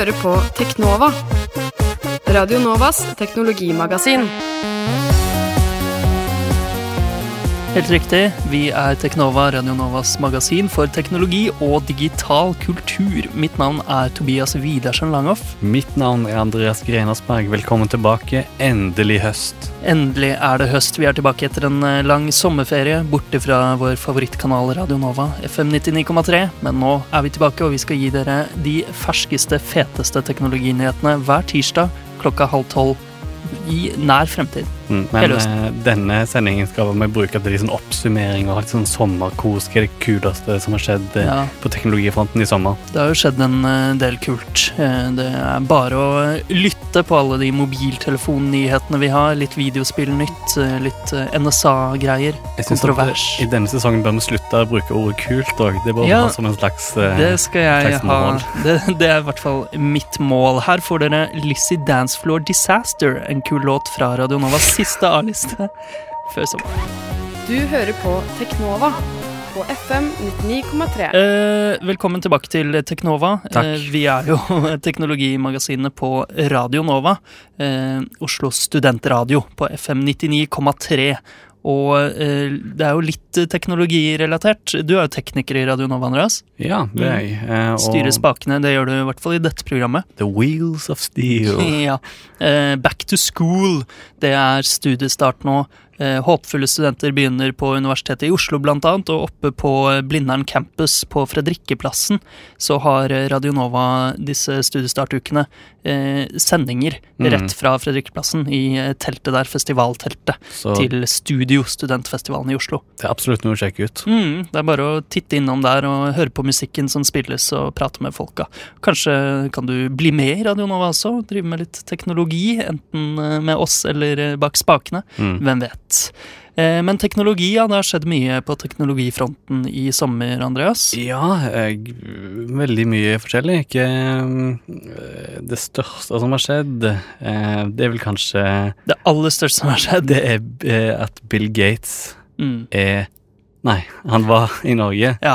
hører på Teknova. Radio Novas teknologimagasin. Helt riktig. Vi er Teknova, Radio Novas magasin for teknologi og digital kultur. Mitt navn er Tobias Widersen Langhoff. Mitt navn er Andreas Grenasberg. Velkommen tilbake. Endelig høst. Endelig er det høst. Vi er tilbake etter en eh, lang sommerferie borte fra vår favorittkanal Radio Nova, FM 99,3. Men nå er vi tilbake, og vi skal gi dere de ferskeste, feteste teknologinyhetene hver tirsdag klokka halv tolv i nær fremtid. Mm, men uh, denne sendingen skal vi bruke til liksom oppsummering og litt sånn sommerkos. Hva er det kuleste som har skjedd eh, ja. på teknologifronten i sommer? Det har jo skjedd en uh, del kult. Uh, det er bare å lytte på alle de mobiltelefonnyhetene vi har. Litt videospillnytt, uh, litt NSA-greier. Kontrovers. I denne sesongen bør vi slutte å bruke ordet kult òg. Det bør ja, ha som en slags Det skal jeg ha. Det, det, er i hvert fall mitt mål. Her får dere Lizzie Dancefloor Disaster, en kul låt fra Radio Novas siste A-liste før sommeren. Du hører på Teknova på FM 99,3. Eh, velkommen tilbake til Teknova. Takk. Eh, vi er jo teknologimagasinet på Radio Nova. Eh, Oslo studentradio på FM 99,3. Og eh, det er jo litt teknologirelatert. Du er jo tekniker i Radio Nova, Andreas. Ja, det er jeg. Eh, Styrer spakene. Det gjør du i hvert fall i dette programmet. The Wheels of Steel. ja. Eh, back to school. Det er studiestart nå. Eh, håpfulle studenter begynner på Universitetet i Oslo bl.a., og oppe på Blindern campus på Fredrikkeplassen så har Radionova disse studiestartukene eh, sendinger mm. rett fra Fredrikkeplassen i eh, teltet der, festivalteltet, så. til Studio Studentfestivalen i Oslo. Det er absolutt noe å sjekke ut. Mm, det er bare å titte innom der og høre på musikken som spilles og prate med folka. Kanskje kan du bli med i Radionova også, drive med litt teknologi, enten eh, med oss eller bak spakene. Mm. Hvem vet. Eh, men teknologi, ja, det har skjedd mye på teknologifronten i sommer, Andreas? Ja, jeg, veldig mye forskjellig. Ikke eh, det største som har skjedd, eh, det er vel kanskje Det aller største som har skjedd? Det er at Bill Gates mm. er Nei, han var i Norge. Ja.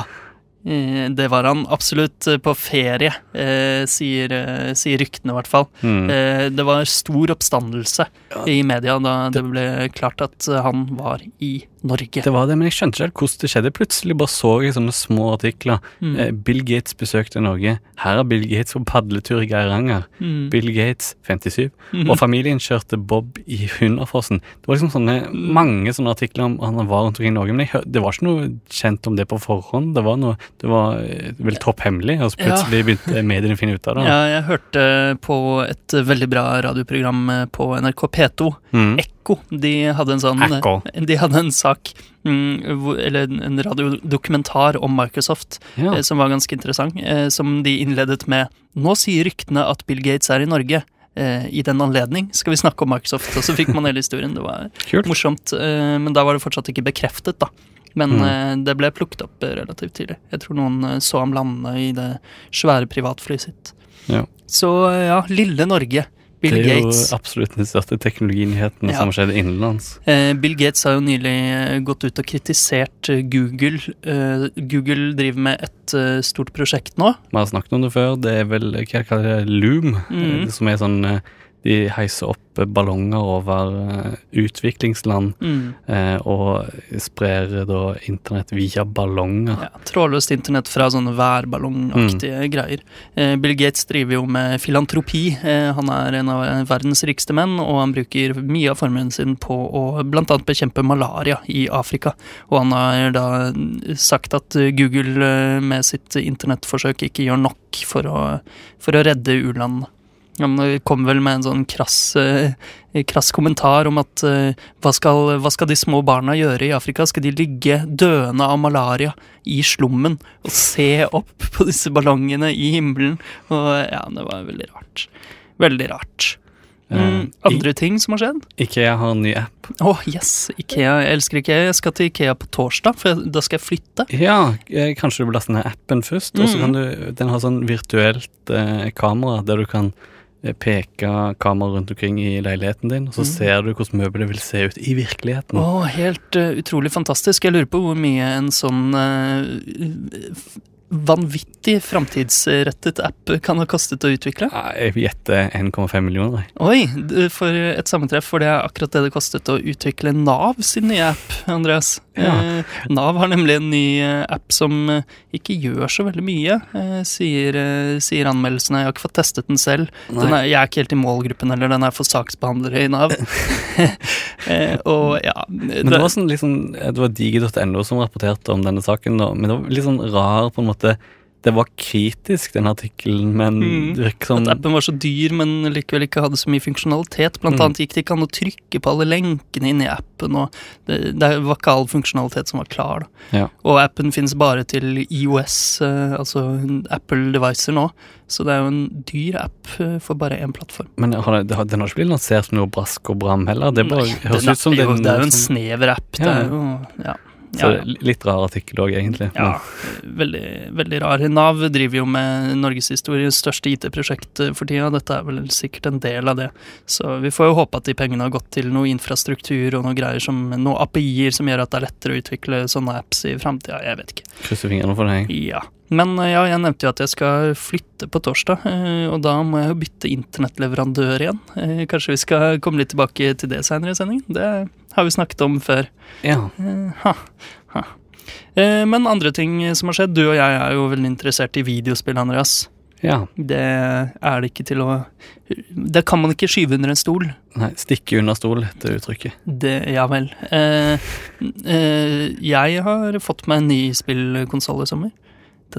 Eh, det var han absolutt eh, på ferie, eh, sier, sier ryktene i hvert fall. Mm. Det var stor oppstandelse i media da det ble klart at han var i Norge. Det var det, men jeg skjønte ikke helt hvordan det skjedde. Plutselig bare så jeg sånne små artikler. Mm. Bill Gates besøkte Norge. Her er Bill Gates på padletur i Geiranger. Mm. Bill Gates 57. Mm. Og familien kjørte Bob i Hunderfossen. Det var liksom sånne, mange sånne artikler om han var rundt omkring i Norge. Men jeg, det var ikke noe kjent om det på forhånd. Det var noe det var eh, vel topp hemmelig, og så plutselig ja. begynte mediene å finne ut av det. Ja, jeg hørte på et veldig bra radioprogram eh, på NRK P2, mm. Ekko. De hadde en sånn. Eh, de hadde en sak, mm, eller en radiodokumentar om Microsoft, ja. som var ganske interessant, som de innledet med Nå sier ryktene at Bill Gates er i Norge i den anledning skal vi snakke om Microsoft. Og så fikk man hele historien. Det var Kult. morsomt. Men da var det fortsatt ikke bekreftet, da. Men mm. Eh, det ble plukket opp eh, relativt tidlig. Jeg tror noen eh, så ham lande i det svære privatflyet sitt. Ja. Så ja, lille Norge. Bill Gates. Det er Gates. jo absolutt den største teknologinyheten ja. som har skjedd innenlands. Bill Gates har jo nylig gått ut og kritisert Google. Google driver med et stort prosjekt nå. Vi har snakket om det før. Det er vel hva kaller det, Loom, mm. som er sånn De heiser opp ballonger over uh, utviklingsland mm. eh, og sprer da internett via ballonger. Ja, Trådløst internett fra sånne værballongaktige mm. greier. Eh, Bill Gates driver jo med filantropi. han er en av verdens rikeste menn, og han bruker mye av formuen sin på å bl.a. bekjempe malaria i Afrika. Og han har da sagt at Google med sitt internettforsøk ikke gjør nok for å, for å redde u-landene. Han kom vel med en sånn krass, eh, krass kommentar om at eh, hva skal, hva skal, de små barna gjøre i Afrika? Skal de ligge døende av malaria i slummen og se opp på disse ballongene i himmelen? Og ja, det var veldig rart. Veldig rart. Mm, andre ting som har skjedd? Ikea har en ny app. Å, oh, yes! Ikea, Jeg elsker Ikea. Jeg skal til Ikea på torsdag, for da skal jeg flytte. Ja, eh, kanskje du vil laste ned appen først, og så mm. kan du Den har sånn virtuelt eh, kamera der du kan Eh, peke kamera rundt omkring i leiligheten din, og så mm. ser du hvordan møbelet vil se ut i virkeligheten. Å, helt uh, utrolig fantastisk. Jeg lurer på hvor mye en sånn uh, vanvittig framtidsrettet app kan ha kostet å utvikle? Jeg Jeg gjetter 1,5 millioner. Oi, for et sammentreff, for det er akkurat det det kostet å utvikle Nav sin nye app, Andreas. Ja. Eh, Nav har nemlig en ny eh, app som eh, ikke gjør så veldig mye, sier, sier anmeldelsene. Jeg har ikke fått testet den selv. Den er, jeg er ikke helt i målgruppen heller, den er for saksbehandlere i Nav. og ja Men det var sånn, liksom, det var digi.no som rapporterte om denne saken, men det var litt sånn rar på en måte Det var kritisk, den artikkelen, men Mm. som At appen var så dyr, men likevel ikke hadde så mye funksjonalitet. Blant Mm. annet gikk det ikke an å trykke på alle lenkene inni appen, og det, det var ikke all funksjonalitet som var klar. Ja. Og appen finnes bare til IOS, eh, altså Apple-devicer nå. Så det er jo en dyr app eh, for bare én plattform. Men har det, den har ikke blitt lansert som noe brask og bram heller. Det bare Nei, høres ut som er jo, det er jo en snever app. Det er jo, ja. Så Ja, ja. Litt rar artikkel òg, egentlig. Ja, veldig, veldig rar. Nav driver jo med norgeshistoriens største IT-prosjekt eh, for tida. Dette er vel sikkert en del av det. Så vi får jo håpe at de pengene har gått til noe infrastruktur og noe greier som noen API-er som gjør at det er lettere å utvikle sånne apps i framtida. Jeg vet ikke. Krysser fingrene for deg. Ja. Men eh, ja, jeg nevnte jo at jeg skal flytte på torsdag, eh, og da må jeg jo bytte internettleverandør igjen. Eh, Kanskje vi skal komme litt tilbake til det seinere i sendingen? Det har vi snakket om før. Ja. Ha, ha. Men andre ting som har skjedd Du og jeg er jo veldig interessert i videospill, Andreas. ja. Det er det ikke til å Det kan man ikke skyve under en stol. Nei, stikke under stol, heter uttrykket. Det, ja vel. Eh, eh, jeg har fått meg en ny spillkonsoll i sommer.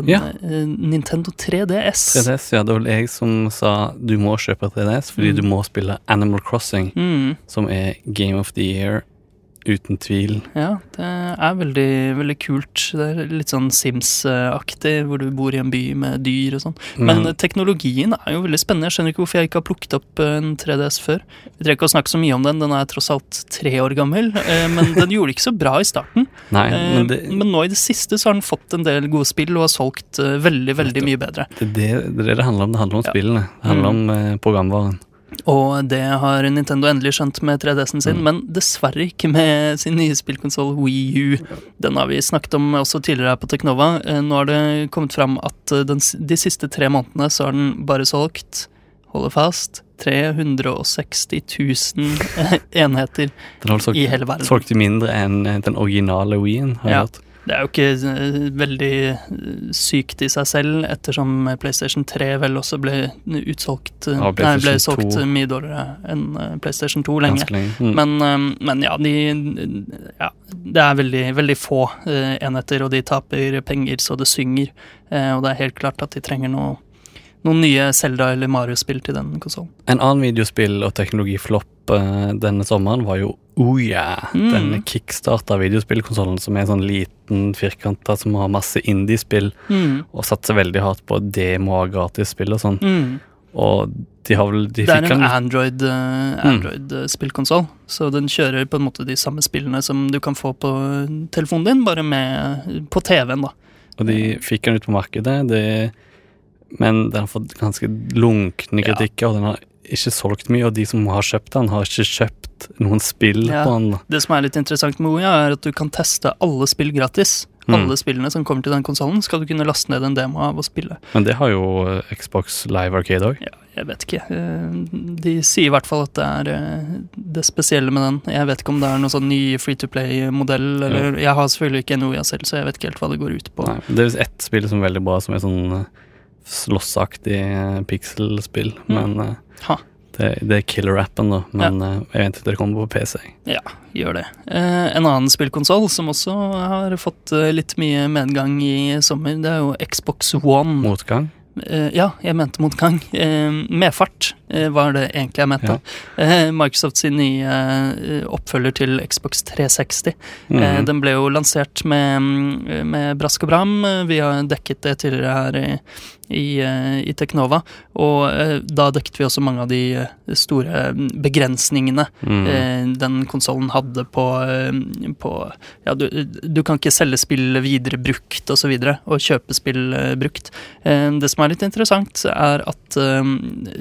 Den Ja. eh, Nintendo 3DS. 3DS, ja, det var vel jeg som sa du må kjøpe 3DS fordi Mm. du må spille Animal Crossing, Mm, som er Game of the Year, uten tvil. ja, det er veldig, veldig kult. Det er litt sånn Sims-aktig, hvor du bor i en by med dyr og sånn. Men mm. teknologien er jo veldig spennende. Jeg skjønner ikke hvorfor jeg ikke har plukket opp en 3DS før. Vi trenger ikke å snakke så mye om den, den er tross alt tre år gammel. eh, Men den gjorde ikke så bra i starten. nei, Eh, men det, Men nå i det siste så har den fått en del gode spill og har solgt eh, veldig, veldig mye bedre. det, det, det er det det handler om. Det handler om spillene. Det handler om eh, programvaren. Og det har Nintendo endelig skjønt med 3DS-en sin, Mm. men dessverre ikke med sin nye spillkonsoll Wii U. Den har vi snakket om også tidligere her på Teknova. Eh, Nå har det kommet fram at eh, den, de siste tre månedene så har den bare solgt, holde fast, 360 000 enheter Den har vel solgt, i hele verden. solgt mindre enn eh, den originale Wii-en, har jeg Ja. hørt. Det er jo ikke eh, veldig eh, sykt i seg selv, ettersom PlayStation 3 vel også ble utsolgt eh, Ja, Nei, ble solgt mye dårligere enn PlayStation 2 lenge. Lenge. Mm. Men, men ja, de Ja, det er veldig, veldig få enheter, og de taper penger så det synger. Og det er helt klart at de trenger noe, noen nye Zelda- eller Mario-spill til den konsollen. En annen videospill- og teknologiflopp denne sommeren var jo Ouya. Mm. Den kickstarta videospillkonsollen som er sånn liten firkanta som har masse indiespill Mm. og satser veldig hardt på demo og gratisspill og sånn. Mm. Og de har vel de Det er en Android-spillkonsoll, Mm. Android-spillkonsoll, så den kjører på en måte de samme spillene som du kan få på telefonen din, bare med på TV-en, da. Og de fikk den ut på markedet, det, men den har fått ganske lunkne Ja. kritikker, og den har ikke solgt mye. Og de som har kjøpt den, har ikke kjøpt noen spill Ja. på den. Det som er litt interessant med Oya, er at du kan teste alle spill gratis. Mm. Alle spillene som kommer til den konsollen, skal du kunne laste ned en demo av og spille. Men det har jo eh, Xbox Live Arcade òg. Ja, jeg vet ikke. Eh, De sier i hvert fall at det er eh, det spesielle med den. Jeg vet ikke om det er noen sånn ny free to play-modell, eller Jeg har selvfølgelig ikke en Oya selv, så jeg vet ikke helt hva det går ut på. Nei, Det er ett spill som er veldig bra, som er sånn slåssaktig eh, pixelspill. Mm. Men Ha. det, det er killer-appen, da. Men eh, jeg venter til det kommer på PC. Ja, Gjør det. Uh, en annen spillkonsoll som også har fått litt mye medgang i sommer, det er jo Xbox One. Motgang. Ja, jeg mente motgang. Uh, medfart var det egentlig jeg mente. Eh, Microsoft sin nye oppfølger til Xbox 360. Mhm. Eh, den ble jo lansert med, mm, med brask og bram. Vi har dekket det tidligere her i, i, eh, i Teknova. Og eh, da dekket vi også mange av de eh, store mm, begrensningene eh, den konsollen hadde på, på Ja, du, du kan ikke selge spill videre brukt osv. Og, så videre, og kjøpe spill brukt. Det som er litt interessant, er at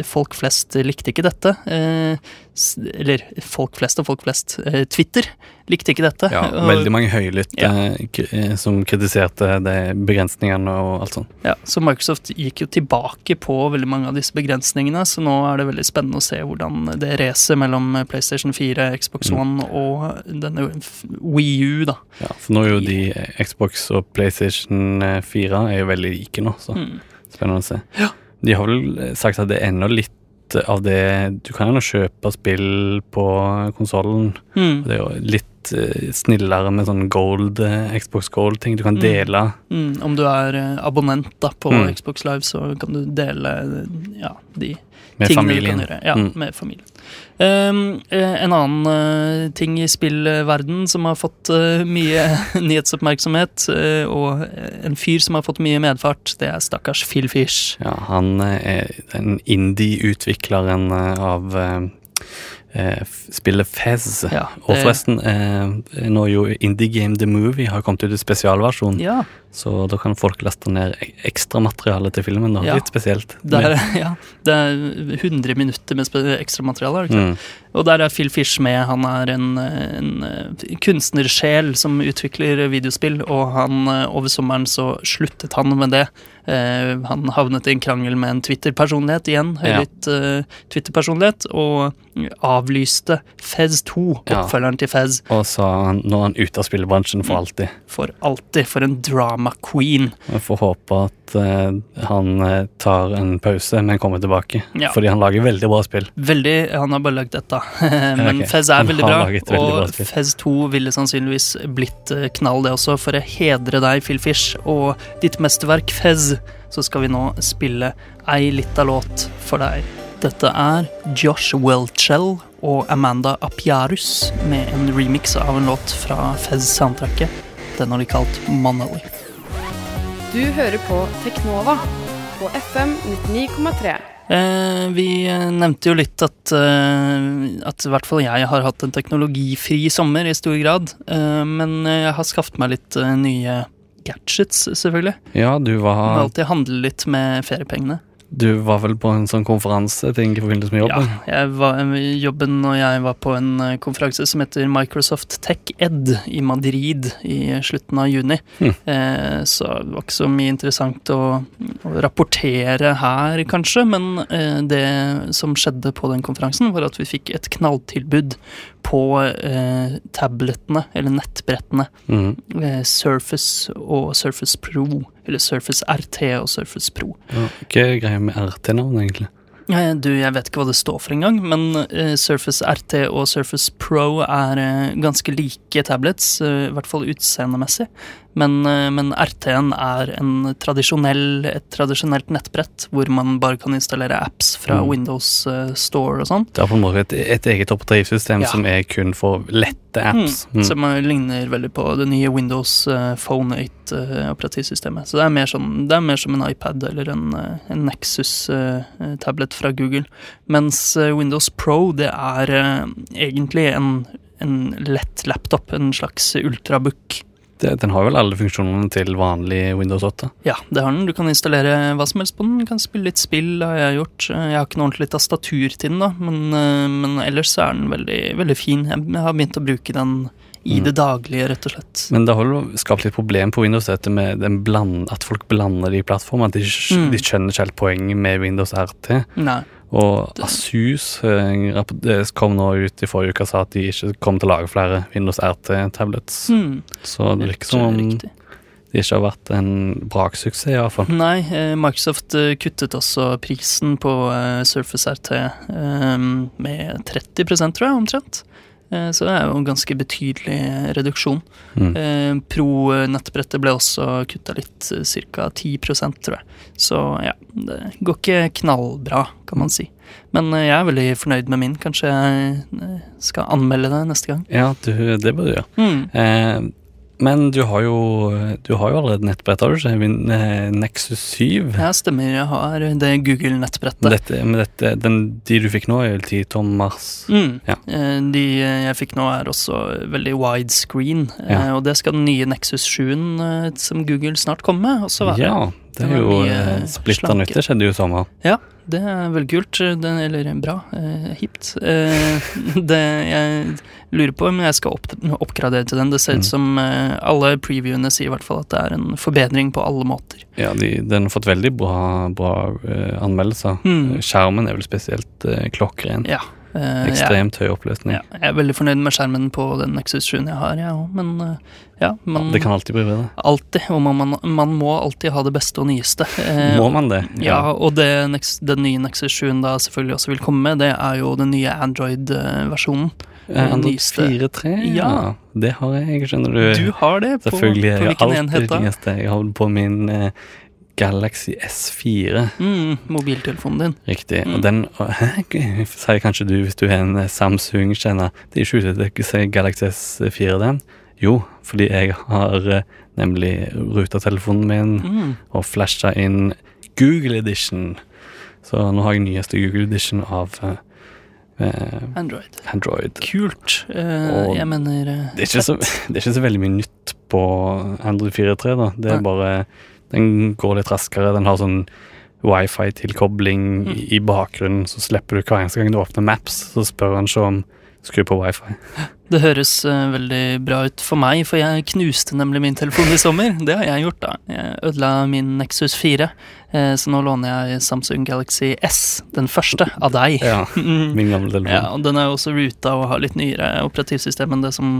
folk flest likte ikke dette. Eller folk flest og folk flest. Twitter likte ikke dette. Ja, veldig mange høylytte Ja. eh, som kritiserte de begrensningene og alt sånt. Ja, så Microsoft gikk jo tilbake på veldig mange av disse begrensningene, så nå er det veldig spennende å se hvordan det racet mellom PlayStation 4, Xbox Mm. One og denne Wii U, da. Ja, for nå er jo de eh, Xbox og PlayStation 4 er jo veldig like nå, så Mm. spennende å se. Ja. De har vel eh, sagt at det er enda litt av det Du kan jo kjøpe spill på konsollen. Mm. Det er jo litt eh, snillere med sånn gold, eh, Xbox Gold-ting. Du kan Mm. dele. Mm. Om du er eh, abonnent da på Mm. Xbox Live, så kan du dele ja, de Med tingene familien. du kan gjøre. Ja, Mm. med familien. Um, en annen ting i spillverden som har fått mye nyhetsoppmerksomhet, og en fyr som har fått mye medfart, det er stakkars Phil Fish. Ja, han er den indie-utvikleren av spillet Fez. Ja, Og forresten, eh, nå er jo Indie Game The Movie har kommet ut i spesialversjon, Ja, så da kan folk laste ned ek- ekstramateriale til filmen. Da. Ja. Litt spesielt. det er, ja, det er 100 minutter med ekstramateriale. er? Mm. Og der er Phil Fish med. Han er en, en eh, kunstnersjel som utvikler videospill, og han, eh, over sommeren så sluttet han med det. Eh, han havnet i en krangel med en Twitter-personlighet igjen, Ja. høylytt eh, Twitter-personlighet, og avlyste Fez 2, Ja. oppfølgeren til Fez, Og så han- nå er han ute av spillbransjen Mm. for alltid. for alltid. For en drama queen. Jeg får håpe at uh, han eh, tar en pause, men kommer tilbake. Ja. Fordi han lager veldig bra spill. Veldig, Han har bare lagd dette, men okay. Fez er veldig bra. veldig Og. Fez 2 ville sannsynligvis blitt eh, knall, det også, for å hedre deg, Phil Fish, og ditt mesterverk Fez. Så skal vi nå spille ei lita låt for deg. Dette er Josh Welchell og Amanda Apiarus med en remix av en låt fra Fez-soundtracket. Den har de kalt Monolith. Du hører på Teknova på FM 99,3. Eh, vi eh, nevnte jo litt at, eh, at i hvert fall jeg har hatt en teknologifri sommer i stor grad. Eh, men jeg har skaffet meg litt eh, nye gadgets, selvfølgelig. Ja, du Jeg må alltid handle litt med feriepengene. Du var vel på en sånn konferanseting i forbindelse med jobben? Ja, var, jobben og jeg var på en eh, konferanse som heter Microsoft Tech Ed i Madrid i slutten av juni. Hm. Eh, så det var ikke så mye interessant å, å rapportere her, kanskje, men eh, det som skjedde på den konferansen, var at vi fikk et knalltilbud på eh, tabletene, eller nettbrettene, Mm. eh, Surface og Surface Pro, eller Surface RT og Surface Pro. Ja, Hva er greia med RT-navn, egentlig? Eh, Du, jeg vet ikke hva det står for engang, men eh, Surface RT og Surface Pro er eh, ganske like tablets, eh, i hvert fall utseendemessig. Men, eh, men RT-en er en tradisjonell, et tradisjonelt nettbrett hvor man bare kan installere apps fra Mm. Windows eh, Store og sånn. Det er på en måte et, et eget operativsystem Ja. som er kun for lette apps. Mm. Som man ligner veldig på det nye Windows eh, Phone 8-operativsystemet. Så det er, mer sånn, det er mer som en iPad eller en, en Nexus-tablet fra Google. Mens Windows Pro det er egentlig en, en lett laptop, en slags ultrabook. Det, den har vel alle funksjonene til vanlig Windows 8. Ja, det har den. Du kan installere hva som helst på den. Du kan spille litt spill, har jeg gjort. Jeg har ikke noe ordentlig tastatur til den, da, men, eh, men ellers så er den veldig, veldig fin. Jeg har begynt å bruke den i Mm. det daglige, rett og slett. Men det har jo skapt litt problem på Windows dette med den bland, at folk blander de plattformene. At de, Mm. de skjønner ikke helt poenget med Windows RT. Nei. Og Asus eh, kom nå ut i forrige uke og sa at de ikke kom til å lage flere Windows RT-tablets. Mm. Så det virker som om det ikke har vært en braksuksess, iallfall. Nei, eh, Microsoft eh, kuttet også prisen på eh, Surface RT eh, med 30 tror jeg, omtrent. Eh, så det er jo en ganske betydelig reduksjon. Mm. Eh, Pro-nettbrettet ble også kutta litt, ca. 10 tror jeg. Så ja, det går ikke knallbra, kan man si. Men eh, jeg er veldig fornøyd med min. Kanskje jeg eh, skal anmelde det neste gang. Ja, du, det bør du gjøre. Mm. Eh, men du har jo Du har jo allerede nettbrett, har du ikke? Eh, Nexus 7. Ja, stemmer. Jeg har det Google-nettbrettet. Dette, men dette, den, de du fikk nå, er vel 10 tommers Mm. Ja. Eh, De jeg fikk nå, er også veldig widescreen. Ja. eh, Og det skal den nye Nexus 7-en som Google snart kommer med, også være. Ja, det er jo splitter nytt. Det skjedde jo i sommer. Det er veldig kult. Det, eller bra. Eh, hipt. Eh, det jeg lurer på om jeg skal opp, oppgradere til den. Det ser ut Mm. som eh, alle previewene sier i hvert fall at det er en forbedring på alle måter. Ja, de, den har fått veldig bra, bra eh, anmeldelser. Mm. Skjermen er vel spesielt uh, klokkeren. Ja. Eh, Ekstremt høy oppløsning. ja, jeg er veldig fornøyd med skjermen på den Nexus 7 jeg har, jeg òg, men eh, ja. Man, Det kan alltid bli bedre. Alltid. Og man, man, man må alltid ha det beste og nyeste. Eh, Må man det? Ja, og det den nye Nexus 7 da selvfølgelig også vil komme med, det er jo den nye Android-versjonen. Android nyeste. 4.3? Ja. Det har jeg, skjønner du. Du har det på, Selvfølgelig. på har hvilken enhet da? Jeg har på min eh, Galaxy S4. Mm, mobiltelefonen din. Riktig. Mm. Og den Hæ? Sier kanskje du hvis du har en eh, Samsung-kjenner. Det er ikke ute å si Galaxy S4, den. Jo, fordi jeg har eh, nemlig ruta telefonen min Mm. og flasha inn Google Edition. Så nå har jeg nyeste Google Edition av eh, Android. Android. Kult. Uh, jeg mener uh, Det er, så, det er ikke så veldig mye nytt på Android 4.3, da. Det er Nei. bare Den går litt raskere. Den har sånn wifi-tilkobling Mm. i, bakgrunnen, så slipper du hver eneste gang du åpner Maps, så spør han ikke om skru på wifi. Det høres uh, veldig bra ut for meg, for jeg knuste nemlig min telefon i sommer. Det har jeg gjort, da. Jeg ødela min Nexus 4, uh, så nå låner jeg Samsung Galaxy S, den første, av deg. Ja, min gamle telefon. Ja, og Den er jo også ruta og har litt nyere operativsystem enn det som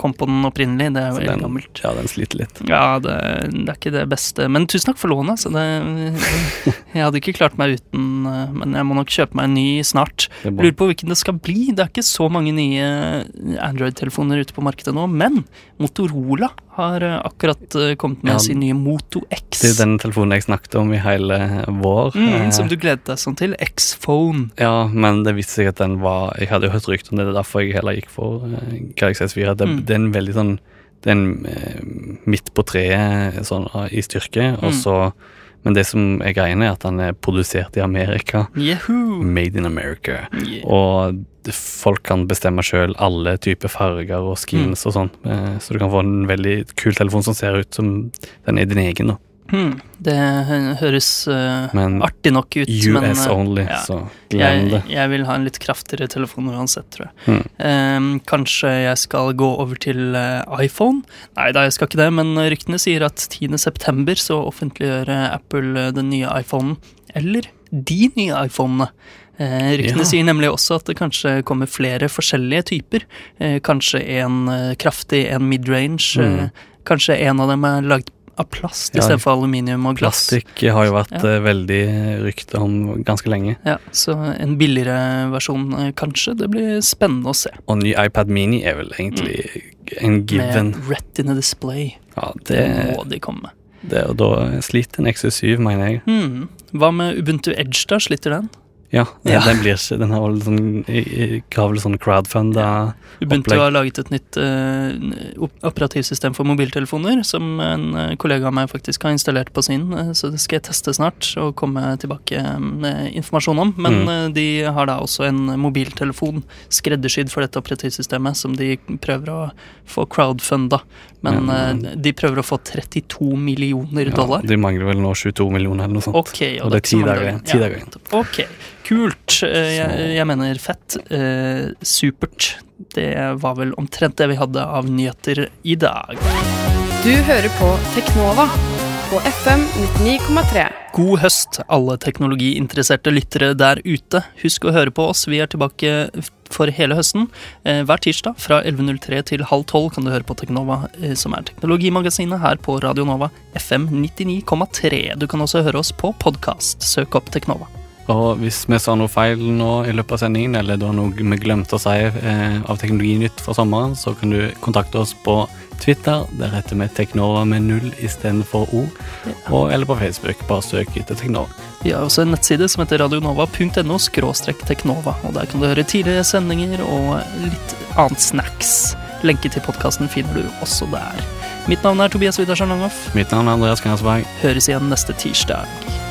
kom på den opprinnelig. Det er jo helt gammelt. ja, den sliter litt. Ja, det, det er ikke det beste. Men tusen takk for lånet. altså. det, jeg hadde ikke klart meg uten, uh, men jeg må nok kjøpe meg en ny snart. Er. Lurer på hvilken det skal bli. Det er ikke så mange nye Android-telefoner ute på markedet nå, men Motorola har eh, akkurat eh, kommet med Ja, sin nye Moto X. Det er den telefonen jeg snakket om i hele vår. mm, Eh, som du gledet deg sånn til. X-Phone. Ja, men det viste seg at den var Jeg hadde jo hørt rykter om det, det er derfor jeg heller gikk for Galaxy S4. Det, Mm. det er en veldig sånn Det er en midt på treet sånn, i styrke, og Mm. så Men det som er greia, er at den er produsert i Amerika. Yahoo! Made in America. Yeah. Og folk kan bestemme sjøl alle typer farger og skins og sånn. Eh, så du kan få en veldig kul telefon som ser ut som den er din egen, da. Hmm, det høres uh, artig nok ut, men US only, ja. så glem jeg, det. jeg vil ha en litt kraftigere telefon uansett, tror jeg. Hmm. Um, kanskje jeg skal gå over til uh, iPhone? Nei da, jeg skal ikke det, men ryktene sier at 10. september så offentliggjør Apple den nye iPhonen. Eller de nye iPhonene. Eh, ryktene Ja. sier nemlig også at det kanskje kommer flere forskjellige typer. Eh, kanskje en eh, kraftig, en midrange. Mm. Kanskje en av dem er lagd av plast Ja, istedenfor aluminium og glass. Plastikk har jo vært Ja. eh, veldig rykte om ganske lenge. Ja, Så en billigere versjon, eh, kanskje. Det blir spennende å se. Og ny iPad Mini er vel egentlig en given. Med retina display. Ja, Det det, må de komme med. det Og da sliter en XU7, mener jeg. Mm. Hva med Ubuntu Edge, da? Sliter den? Ja, den, Ja. den blir Den har vel sånn Har vel sånn crowdfunda Ubuntu Opplegg. har laget et nytt uh, operativsystem for mobiltelefoner, som en eh, kollega av meg faktisk har installert på sin, eh, så det skal jeg teste snart og komme tilbake med informasjon om. Men Mm. de har da også en mobiltelefon skreddersydd for dette operativsystemet, som de prøver å få crowdfunda. Men ja. de prøver å få 32 millioner dollar. Ja, de mangler vel nå 22 millioner eller noe sånt. Okay, Og det er ti. Dager igjen. Ok, kult. Eh, Jeg, jeg mener fett. Eh, supert. Det var vel omtrent det vi hadde av nyheter i dag. Du hører på Teknova på FM 99,3. God høst, alle teknologiinteresserte lyttere der ute. Husk å høre på oss. Vi er tilbake for hele høsten. Eh, hver tirsdag fra 11.03 til halv tolv kan du høre på Teknova, eh, som er teknologimagasinet her på Radio Nova FM 99,3. Du kan også høre oss på podkast. Søk opp Teknova. Og hvis vi sa noe feil nå i løpet av sendingen, eller det var noe vi glemte å si eh, av Teknologinytt for sommeren, så kan du kontakte oss på Twitter. Der heter vi Teknova med null istedenfor O. Og, eller på Facebook. Bare søk etter Teknova. Vi har også en nettside som heter radionova.no teknova, og der kan du høre tidligere sendinger og litt annet snacks. Lenke til podkasten finner du også der. Mitt navn er Tobias Widersen Langhoff. Mitt navn er Andreas Knarsberg. Høres igjen neste tirsdag.